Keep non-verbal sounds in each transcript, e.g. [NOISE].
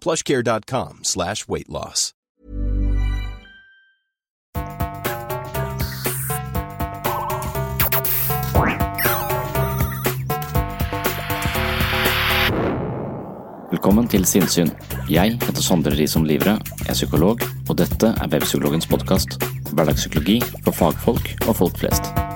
plushcare.com slash weight loss. Velkommen til Sinnsyn. Jeg heter Sondre Risom Livre, jeg er psykolog, og dette er Webpsykologens podkast. Hverdagspsykologi for fagfolk og folk flest.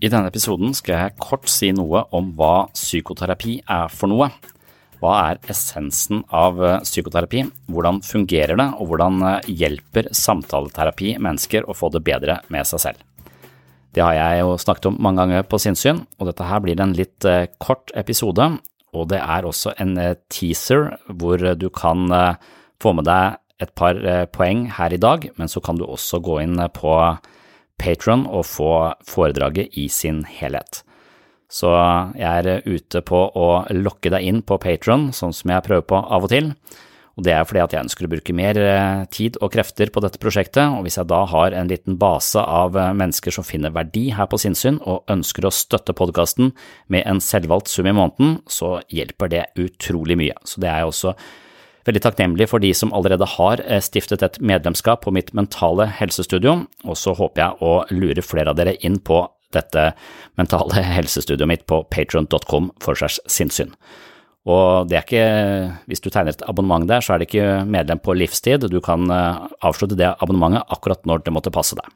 I denne episoden skal jeg kort si noe om hva psykoterapi er for noe. Hva er essensen av eh, psykoterapi, hvordan fungerer det, og hvordan eh, hjelper samtaleterapi mennesker å få det bedre med seg selv? Det har jeg jo snakket om mange ganger på sinnssyn, og dette her blir en litt eh, kort episode, og det er også en teaser hvor du kan få med deg et par poeng her i dag, men så kan du også gå inn på Patron og få foredraget i sin helhet. Så jeg er ute på å lokke deg inn på Patron, sånn som jeg prøver på av og til. Og det er fordi at jeg ønsker å bruke mer eh, tid og krefter på dette prosjektet, og hvis jeg da har en liten base av eh, mennesker som finner verdi her på sinnssyn og ønsker å støtte podkasten med en selvvalgt sum i måneden, så hjelper det utrolig mye. Så det er jeg også veldig takknemlig for de som allerede har eh, stiftet et medlemskap på mitt mentale helsestudio, og så håper jeg å lure flere av dere inn på dette mentale [LAUGHS] helsestudioet mitt på patron.com for segs sinnssyn. Og det er ikke, hvis du tegner et abonnement der, så er det ikke medlem på livstid, du kan eh, avslutte det abonnementet akkurat når det måtte passe deg.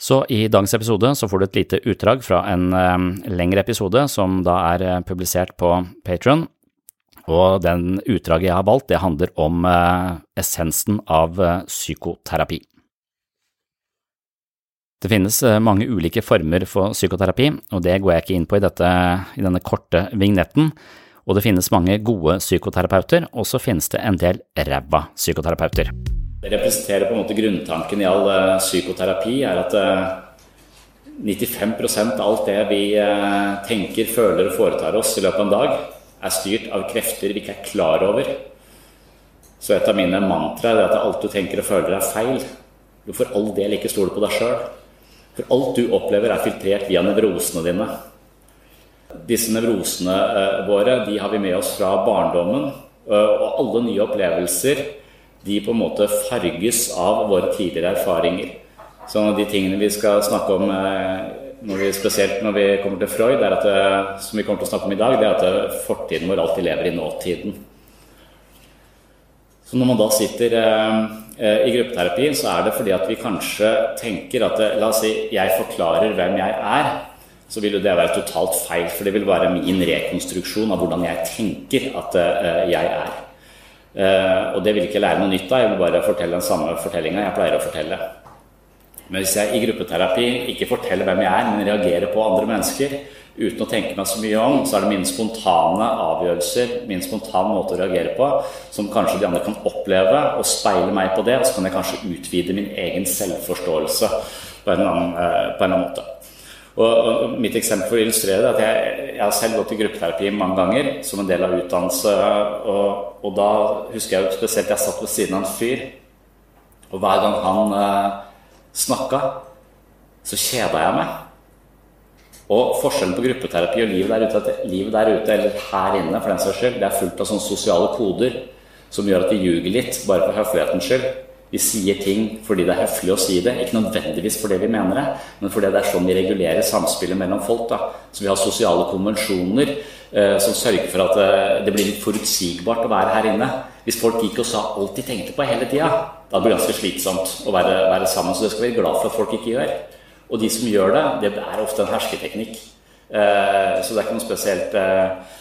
Så i dagens episode så får du et lite utdrag fra en um, lengre episode som da er publisert på Patron, og den utdraget jeg har valgt, det handler om uh, essensen av uh, psykoterapi. Det finnes eh, mange ulike former for psykoterapi, og det går jeg ikke inn på i, dette, i denne korte vignetten. Og det finnes mange gode psykoterapeuter, og så finnes det en del ræva psykoterapeuter. Det representerer på en måte grunntanken i all psykoterapi, er at uh, eh, 95 av alt det vi tenker, føler og foretar oss i løpet av en dag, er styrt av krefter vi ikke er klar over. Så et av mine mantraer er at alt du tenker og føler er feil. Du får all del ikke stole på deg sjøl. For alt du opplever, er filtrert via nevrosene dine. Disse nevrosene eh, våre de har vi med oss fra barndommen. Eh, og alle nye opplevelser de på en måte farges av våre tidligere erfaringer. Så de tingene vi skal snakke om, eh, når vi, spesielt når vi kommer til Freud, er at, som vi kommer til å snakke om i dag, det er at fortiden vår alltid lever i nåtiden. Så når man da sitter Eh, i gruppeterapi, så er det fordi at vi kanskje tenker at eh, La oss si jeg forklarer hvem jeg er. Så vil jo det være totalt feil, for det vil være min rekonstruksjon av hvordan jeg tenker at eh, jeg er. Og det vil ikke lære noe nytt av, jeg vil bare fortelle den samme fortellinga jeg pleier å fortelle. Men hvis jeg i gruppeterapi ikke forteller hvem jeg er, men reagerer på andre mennesker uten å tenke meg så mye om, så er det mine spontane avgjørelser, min spontane måte å reagere på, som kanskje de andre kan oppleve og speile meg på det, og så kan jeg kanskje utvide min egen selvforståelse på en, annen, eh, en annen måte. Og, Mitt eksempel for å illustrere det er at jeg, jeg har selv gått i gruppeterapi mange ganger som en del av utdannelse. Og, og da husker jeg spesielt jeg satt ved siden av en fyr, og hver gang han eh, snakka, så kjeda jeg meg. Og forskjellen på gruppeterapi og livet der ute, livet der ute eller her inne, for den saks skyld, det er fullt av sånne sosiale koder som gjør at vi ljuger litt, bare for høflighetens skyld. Vi sier ting fordi det er høflig å si det, ikke nødvendigvis fordi vi mener det, men fordi det er sånn vi regulerer samspillet mellom folk. Da. Så vi har sosiale konvensjoner eh, som sørger for at eh, det blir litt forutsigbart å være her inne. Hvis folk gikk og sa alt de tenkte på hele tida, da blir det ganske slitsomt å være, være, sammen. Så det skal vi være glad for at folk ikke gjør. Og de som gjør det, det er ofte en hersketeknikk. Eh, så det er ikke noe spesielt eh,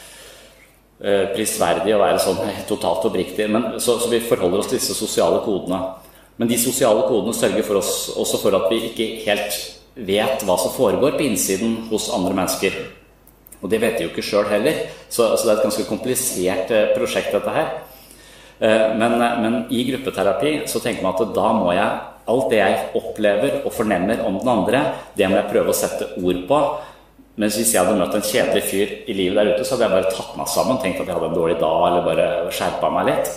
prisverdig å være sånn [LAUGHS] totalt oppriktig. Så, så, vi forholder oss til disse sosiale kodene. Men de sosiale kodene sørger for oss også for at vi ikke helt vet hva som foregår på innsiden hos andre mennesker. Og det vet de jo ikke sjøl heller, så, så, det er et ganske komplisert eh, prosjekt, dette her. Eh, men, men, i gruppeterapi så tenker man at da må jeg alt det jeg opplever og fornemmer om den andre, det må jeg prøve å sette ord på. Mens hvis jeg hadde møtt en kjedelig fyr i livet der ute, så hadde jeg bare tatt meg sammen, tenkt at jeg hadde en dårlig dag, eller bare skjerpa meg litt.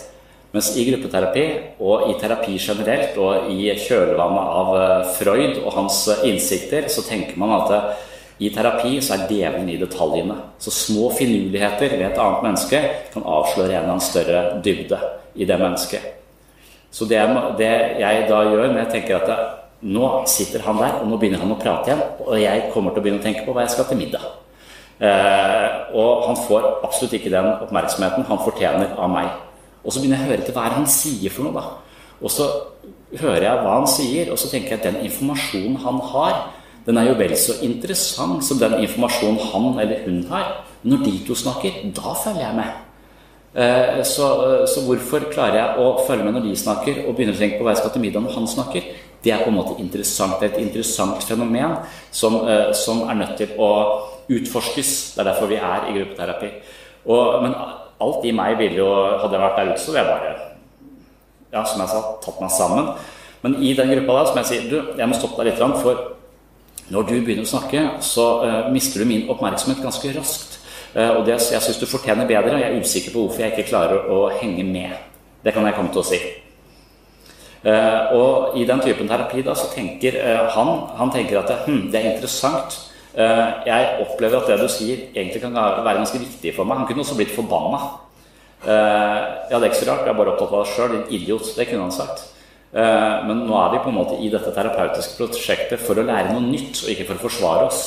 Mens i gruppeterapi, og i terapi generelt, og i kjølvannet av eh, Freud og hans eh, innsikter, så tenker man at eh, i terapi så er djevelen i detaljene. Så små finurligheter ved et annet menneske kan avsløre en eller annen større dybde i det mennesket. Så det, det jeg da gjør når jeg tenker at nå sitter han der, og nå begynner han å prate igjen. Og jeg kommer til å begynne å tenke på hva jeg skal til middag. Eh, og han får absolutt ikke den oppmerksomheten han fortjener av meg. Og så begynner jeg å høre til hva han sier for noe, da. Og så hører jeg hva han sier, og så tenker jeg at den informasjonen han har, den er jo vel så interessant som den informasjonen han eller hun har. Når de to snakker, da følger jeg med. Eh, så, eh, så, hvorfor klarer jeg å følge med når de snakker, og begynner å tenke på hva jeg skal til middag når han snakker? Det er på en måte interessant. Det er et interessant fenomen som, uh, som er nødt til å utforskes. Det er derfor vi er i gruppeterapi. Og, men alt i meg ville jo Hadde jeg vært der ute, så ville jeg bare ja, som jeg sa, tatt meg sammen. Men i den gruppa der, som jeg sier, du, jeg må stoppe deg litt, for når du begynner å snakke, så uh, mister du min oppmerksomhet ganske raskt. Uh, og det, jeg syns du fortjener bedre, og jeg er usikker på hvorfor jeg ikke klarer å, å henge med. Det kan jeg komme til å si. Uh, og i den typen terapi da, så tenker uh, han, han tenker at hm, det er interessant. Uh, jeg opplever at det du sier, egentlig kan være ganske viktig for meg. Han kunne også blitt forbanna. ja, det er ikke så rart, jeg er bare opptatt av det sjøl. Din idiot. Det kunne han sagt. men nå er vi på en måte i dette terapeutiske prosjektet for å lære noe nytt, og ikke for å forsvare oss.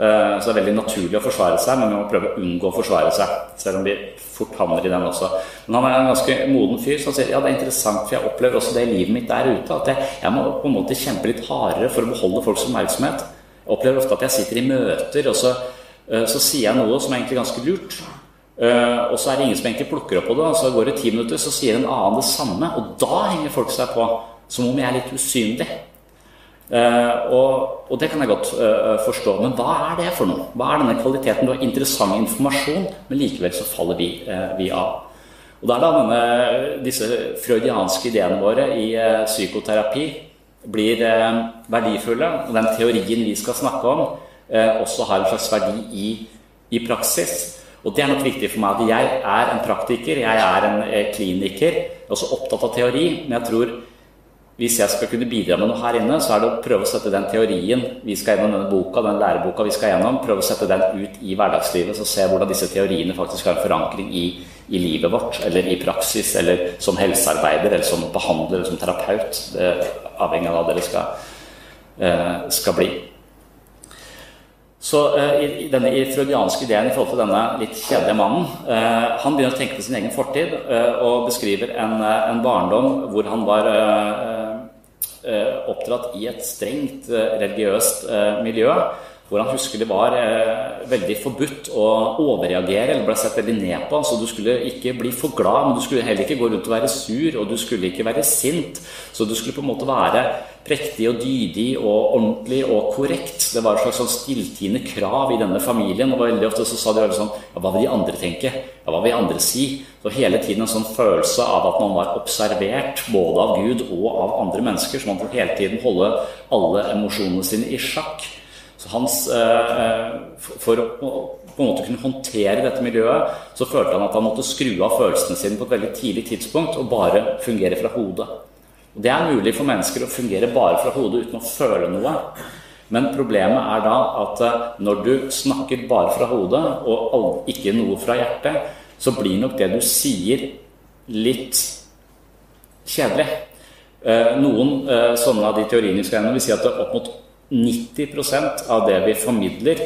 Eh, så det er veldig naturlig å forsvare seg, men vi må prøve å unngå å forsvare seg. Selv om vi fort havner i den også. Men han er en ganske moden fyr som sier ja, det er interessant, for jeg opplever også det i livet mitt der ute. At jeg, jeg må på en måte kjempe litt hardere for å beholde folks oppmerksomhet. Jeg opplever ofte at jeg sitter i møter, og så, eh, så sier jeg noe som er egentlig ganske lurt. Uh, og så er det ingen som egentlig plukker opp på det. Og så går det ti minutter, så sier en annen det samme. Og da henger folk seg på. Som om jeg er litt usynlig. Uh, og, og, det kan jeg godt uh, forstå. Men hva er det for noe? Hva er denne kvaliteten? Du har interessant informasjon, men likevel så faller vi, uh, vi av. Og da er da denne, disse freudianske ideene våre i psykoterapi blir verdifulle. Og den teorien vi skal snakke om, også har en slags verdi i, i praksis. Og det er nok viktig for meg at jeg er en praktiker, jeg er en kliniker. Jeg er også opptatt av teori, men jeg tror hvis jeg skal kunne bidra med noe her inne, så er det å prøve å sette den teorien vi skal gjennom denne boka, den læreboka vi skal gjennom, prøve å sette den ut i hverdagslivet, så se hvordan disse teoriene faktisk har en forankring i, i livet vårt, eller i praksis, eller som helsearbeider, eller som behandler, eller som terapeut. Det avhengig av hva dere skal, eh, skal bli. Så uh, i, denne freudianske ideen i forhold til denne litt kjedelige mannen uh, Han begynner å tenke på sin egen fortid og beskriver en, en, barndom hvor han var oppdratt i et strengt religiøst miljø. Hvor han husker det var eh, veldig forbudt å overreagere eller ble sett veldig ned på. Så du skulle ikke bli for glad, men du skulle heller ikke gå rundt og være sur, og du skulle ikke være sint. Så du skulle på en måte være prektig og dydig og ordentlig og korrekt. Det var et slags sånn stilltiende krav i denne familien. Og veldig ofte så sa de sånn Ja, hva vil de andre tenke? Ja, hva vil de andre si? Så hele tiden en sånn følelse av at man var observert både av Gud og av andre mennesker. Så man måtte hele tiden holde alle emosjonene sine i sjakk. Så hans, eh, eh, For å på en måte kunne håndtere dette miljøet, så følte han at han måtte skru av følelsene sine på et veldig tidlig tidspunkt og bare fungere fra hodet. Og Det er mulig for mennesker å fungere bare fra hodet uten å føle noe. Men problemet er da at eh, når du snakker bare fra hodet og ikke noe fra hjertet, så blir nok det du sier, litt kjedelig. Noen sånne av de teoriene vi skal gjennom, vil si at opp mot 90% av det vi formidler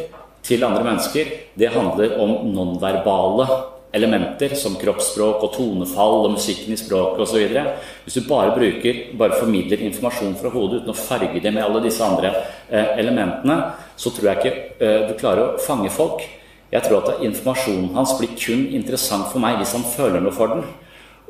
til andre mennesker, det handler om nonverbale elementer som kroppsspråk og tonefall og musikken i språket osv. Hvis du bare bruker, bare formidler informasjon fra hodet uten å farge det med alle disse andre eh, elementene, så tror jeg ikke eh, du klarer å fange folk. Jeg tror at informasjonen hans blir kun interessant for meg hvis han føler noe for den.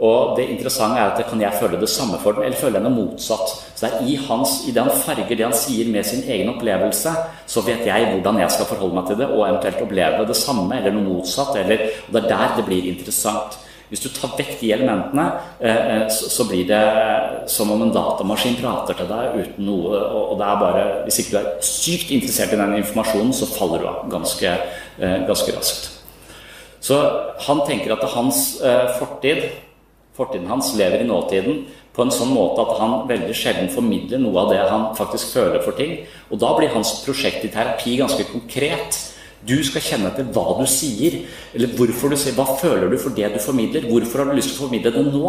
Og det interessante er at kan jeg føle det samme for den, eller føle henne motsatt. Så det er i, hans, i det han farger det han sier med sin egen opplevelse, så vet jeg hvordan jeg skal forholde meg til det, og eventuelt oppleve det samme eller noe motsatt. Eller, og det er der det blir interessant. Hvis du tar vekk de elementene, eh, eh, så, blir det som om en datamaskin prater til deg uten noe. Og det er bare, Hvis ikke du er sykt interessert i den informasjonen, så faller du av ganske, eh, ganske raskt. Så han tenker at hans fortid fortiden hans lever i nåtiden på en sånn måte at han veldig sjelden formidler noe av det han faktisk føler for ting. Og da blir hans prosjekt i terapi ganske konkret. Du skal kjenne etter hva du sier, eller hvorfor du sier, hva føler du for det du formidler. Hvorfor har du lyst til å formidle det nå?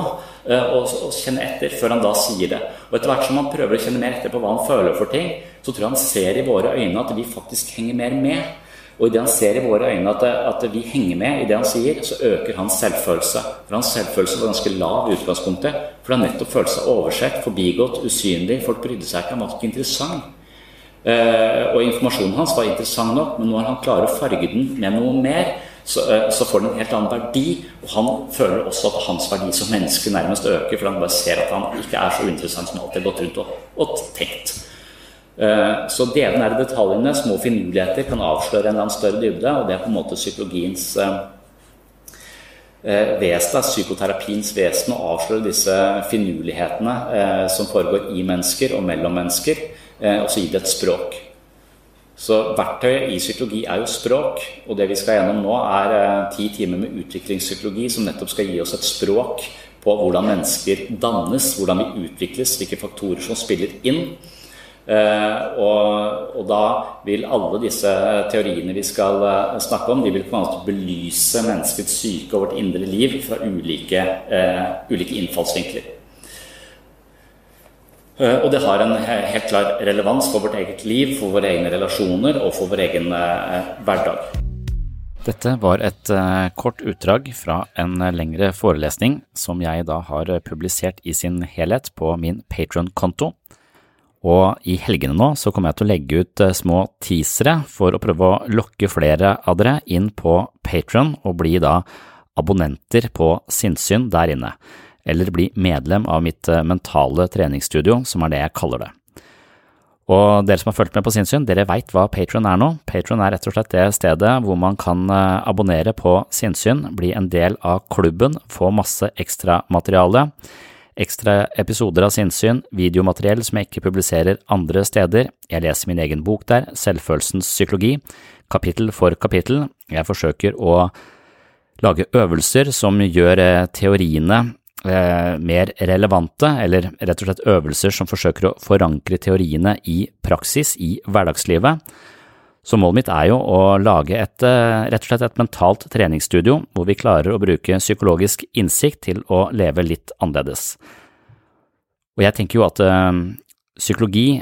Eh, og, og kjenne etter før han da sier det. Og etter hvert som han prøver å kjenne mer etter på hva han føler for ting, så tror jeg han ser i våre øyne at vi faktisk henger mer med. Og idet han ser i våre øyne at, at, vi henger med i det han sier, så øker hans selvfølelse. For hans selvfølelse var ganske lav i utgangspunktet. For han nettopp følte seg oversett, forbigått, usynlig. Folk brydde seg ikke, han var ikke interessant. Uh, og informasjonen hans var interessant nok, men når han klarer å farge den med noe mer, så, uh, så, får den en helt annen verdi. Og han føler også at hans verdi som menneske nærmest øker, for han bare ser at han ikke er så interessant som alltid har gått rundt og, og tenkt. Eh, så er nære detaljene, små finurligheter, kan avsløre en eller annen større dybde. Og det er på en måte psykologiens eh, eh, vesen, psykoterapiens vesen, å avsløre disse finurlighetene som foregår i mennesker og mellom mennesker, og så gi det et språk. Så verktøyet i psykologi er jo språk, og det vi skal gjennom nå, er ti timer med utviklingspsykologi som nettopp skal gi oss et språk på hvordan mennesker dannes, hvordan vi utvikles, hvilke faktorer som spiller inn. Uh, og, og, da vil alle disse teoriene vi skal uh, snakke om, de vil på en måte belyse menneskets syke og vårt indre liv fra ulike, uh, ulike innfallsvinkler. og det har en helt klar relevans for vårt eget liv, for våre egne relasjoner og for vår egen hverdag. Dette var et kort utdrag fra en lengre forelesning som jeg da har publisert i sin helhet på min Patron-konto. Og i helgene nå så kommer jeg til å legge ut eh, små teasere for å prøve å lokke flere av dere inn på Patron og bli da abonnenter på sinnssyn der inne, eller bli medlem av mitt eh, mentale treningsstudio, som er det jeg kaller det. Og dere som har fulgt med på sinnssyn, dere veit hva Patron er nå. Patron er rett og slett det stedet hvor man kan eh, abonnere på sinnssyn, bli en del av klubben, få masse ekstramateriale ekstra episoder av sinnssyn, videomateriell som jeg ikke publiserer andre steder, jeg leser min egen bok der, Selvfølelsens psykologi, kapittel for kapittel, jeg forsøker å lage øvelser som gjør eh, teoriene eh, mer relevante, eller rett og slett øvelser som forsøker å forankre teoriene i praksis i hverdagslivet. Så målet mitt er jo å lage et, eh, rett og slett et mentalt treningsstudio hvor vi klarer å bruke psykologisk innsikt til å leve litt annerledes. Og jeg tenker jo at ø, psykologi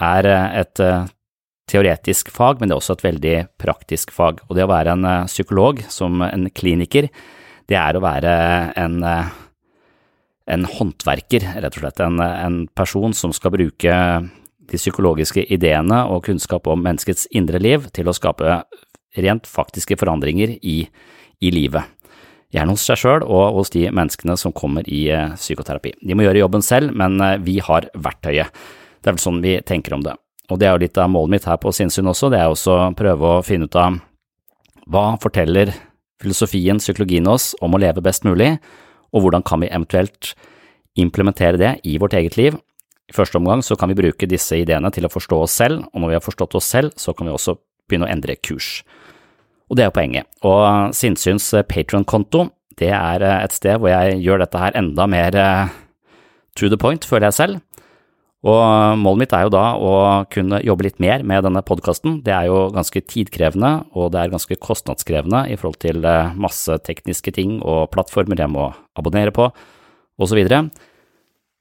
Er eh, et eh, teoretisk fag, men det er også et veldig praktisk fag. Og det å være en eh, psykolog, som en kliniker, det er å være en, en håndverker, rett og slett. En, en person som skal bruke de psykologiske ideene og kunnskap om menneskets indre liv til å skape rent faktiske forandringer i, i livet. Gjerne hos seg sjøl og hos de menneskene som kommer i psykoterapi. De må gjøre jobben selv, men vi har verktøyet. Det er vel sånn vi tenker om det. Og det er jo litt av målet mitt her på sinnssyn også, det er også å prøve å finne ut av hva forteller filosofien, psykologien oss om å leve best mulig, og hvordan kan vi eventuelt implementere det i vårt eget liv. I første omgang så kan vi bruke disse ideene til å forstå oss selv, og når vi har forstått oss selv, så kan vi også begynne å endre kurs. Og det er poenget. Og Sinnsyns Patron-konto, det er et sted hvor jeg gjør dette her enda mer to the point, føler jeg selv. Og målet mitt er jo da å kunne jobbe litt mer med denne podkasten. Det er jo ganske tidkrevende, og det er ganske kostnadskrevende i forhold til eh, masse tekniske ting og plattformer jeg må abonnere på, osv. Så,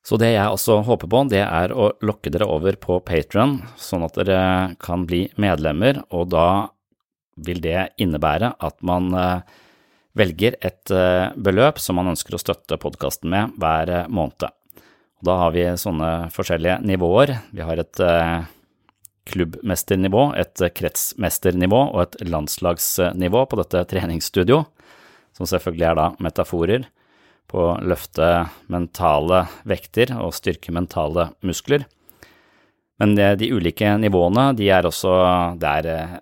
så det jeg også håper på, det er å lokke dere over på Patron, sånn at dere kan bli medlemmer, og da vil det innebære at man eh, velger et eh, beløp som man ønsker å støtte podkasten med hver måned. Da har vi sånne forskjellige nivåer. Vi har et eh, klubbmesternivå, et kretsmesternivå og et landslagsnivå på dette treningsstudio, som selvfølgelig er da metaforer på å løfte mentale vekter og styrke mentale muskler. Men de, de ulike nivåene, de er også Det er, eh,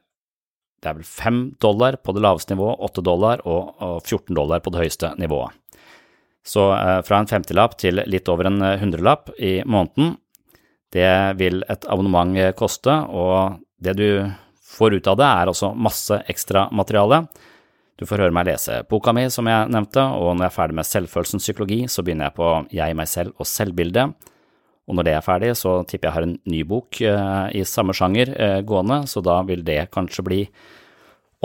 det er vel fem dollar på det laveste nivået, åtte dollar og 14 dollar på det høyeste nivået. Så eh, fra en femtilapp til litt over en eh, hundrelapp i måneden, det vil et abonnement eh, koste, og det du får ut av det, er også masse ekstra materiale. Du får høre meg lese boka mi, som jeg nevnte, og når jeg er ferdig med selvfølelsens psykologi, så begynner jeg på Jeg, meg selv og selvbildet. Og når det er ferdig, så tipper jeg har en ny bok i samme sjanger gående, så da vil det kanskje bli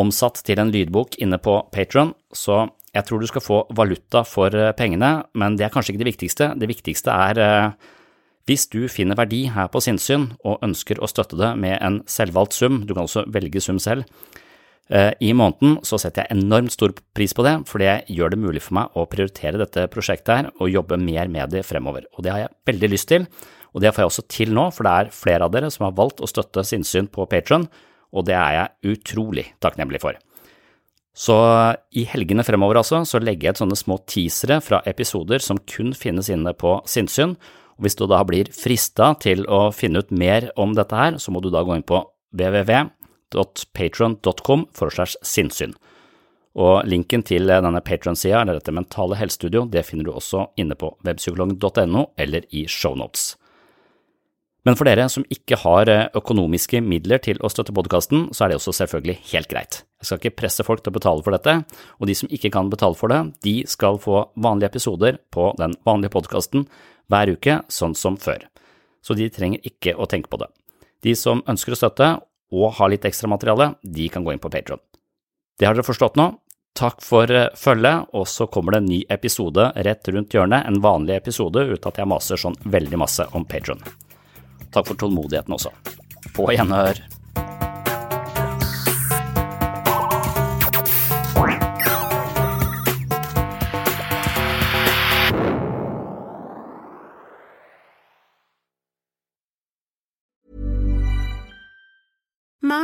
omsatt til en lydbok inne på Patron. Så jeg tror du skal få valuta for eh, pengene, men det er kanskje ikke det viktigste. Det viktigste er eh, hvis du finner verdi her på sinnssyn og ønsker å støtte det med en selvvalgt sum, du kan også velge sum selv, eh, i måneden, så setter jeg enormt stor pris på det, for det gjør det mulig for meg å prioritere dette prosjektet her og jobbe mer med det fremover. Og det har jeg veldig lyst til, og det får jeg også til nå, for det er flere av dere som har valgt å støtte sinnssyn på Patron, og det er jeg utrolig takknemlig for. Så i helgene fremover altså, så legger jeg et sånne små teasere fra episoder som kun finnes inne på sinnssyn. Og hvis du da blir frista til å finne ut mer om dette her, så må du da gå inn på www.patron.com for sinnssyn. Og linken til denne Patron-sida, eller dette mentale helsestudio, det finner du også inne på webpsykologen.no eller i shownotes. Men for dere som ikke har eh, økonomiske midler til å støtte podkasten, så er det også selvfølgelig helt greit. Jeg skal ikke presse folk til å betale for dette, og de som ikke kan betale for det, de skal få vanlige episoder på den vanlige podkasten hver uke, sånn som før. Så de trenger ikke å tenke på det. De som ønsker å støtte og har litt ekstra materiale, de kan gå inn på Patron. Det har dere forstått nå. Takk for eh, følget, og så kommer det en ny episode rett rundt hjørnet, en vanlig episode uten at jeg maser sånn veldig masse om Patron. Takk for tålmodigheten også. På gjenhør.